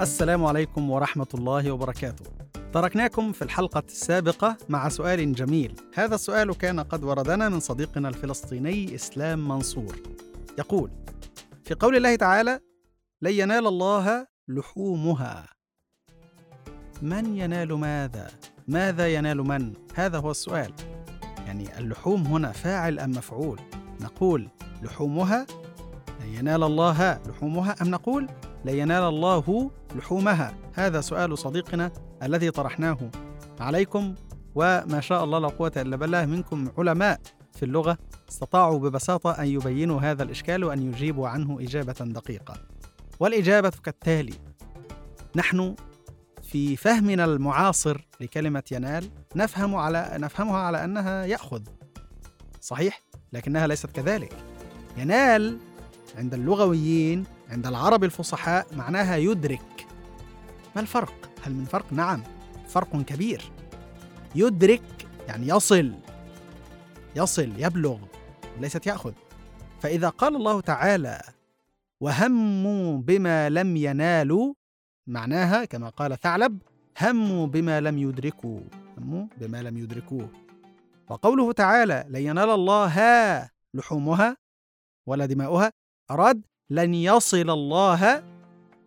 السلام عليكم ورحمة الله وبركاته. تركناكم في الحلقة السابقة مع سؤال جميل. هذا السؤال كان قد وردنا من صديقنا الفلسطيني إسلام منصور. يقول: في قول الله تعالى: لن ينال الله لحومها. من ينال ماذا؟ ماذا ينال من؟ هذا هو السؤال. يعني اللحوم هنا فاعل أم مفعول؟ نقول لحومها لن ينال الله لحومها أم نقول لن ينال الله لحومها. هذا سؤال صديقنا الذي طرحناه. عليكم وما شاء الله لا قوة إلا بالله منكم علماء في اللغة استطاعوا ببساطة أن يبينوا هذا الإشكال وأن يجيبوا عنه إجابة دقيقة. والإجابة كالتالي نحن في فهمنا المعاصر لكلمة ينال نفهم على نفهمها على أنها يأخذ. صحيح؟ لكنها ليست كذلك. ينال عند اللغويين عند العرب الفصحاء معناها يدرك. ما الفرق؟ هل من فرق؟ نعم. فرق كبير. يدرك يعني يصل. يصل يبلغ. ليست يأخذ. فإذا قال الله تعالى وهموا بما لم ينالوا معناها كما قال ثعلب هموا بما لم يدركوا هموا بما لم يدركوه. وقوله تعالى لن ينال الله لحومها ولا دماؤها أراد لن يصل الله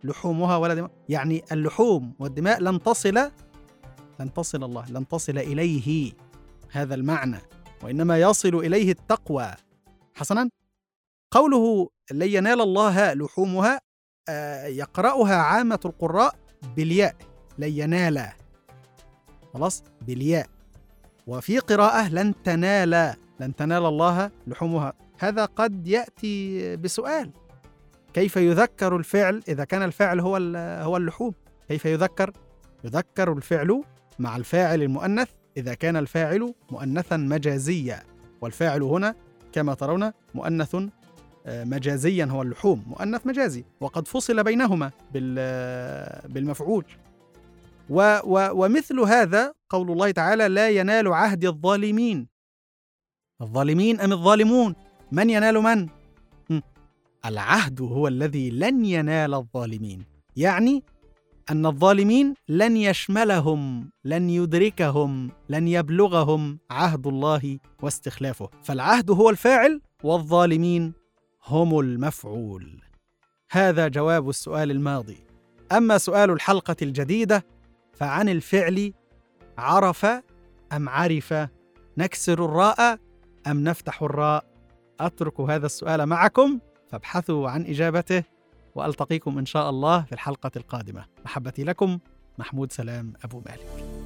لحومها ولا دماؤها يعني اللحوم والدماء لن تصل لن تصل الله لن تصل إليه هذا المعنى وإنما يصل إليه التقوى. حسنا. قوله لن ينال الله لحومها آه يقرأها عامة القراء بالياء لن ينال. خلاص؟ بالياء. وفي قراءة لن تنال لن تنال الله لحومها. هذا قد يأتي بسؤال. كيف يذكر الفعل إذا كان الفاعل هو هو اللحوم؟ كيف يذكر؟ يذكر الفعل مع الفاعل المؤنث إذا كان الفاعل مؤنثا مجازيا والفاعل هنا كما ترون مؤنث مجازيا هو اللحوم مؤنث مجازي وقد فصل بينهما بالمفعول. و و ومثل هذا قول الله تعالى لا ينال عهد الظالمين. الظالمين أم الظالمون؟ من ينال من؟ العهد هو الذي لن ينال الظالمين. يعني أن الظالمين لن يشملهم لن يدركهم لن يبلغهم عهد الله واستخلافه. فالعهد هو الفاعل والظالمين هم المفعول. هذا جواب السؤال الماضي. أما سؤال الحلقة الجديدة فعن الفعل عرف أم عرف نكسر الراء أم نفتح الراء؟ أترك هذا السؤال معكم. فابحثوا عن إجابته وألتقيكم إن شاء الله في الحلقة القادمة. محبتي لكم محمود سلام أبو مالك.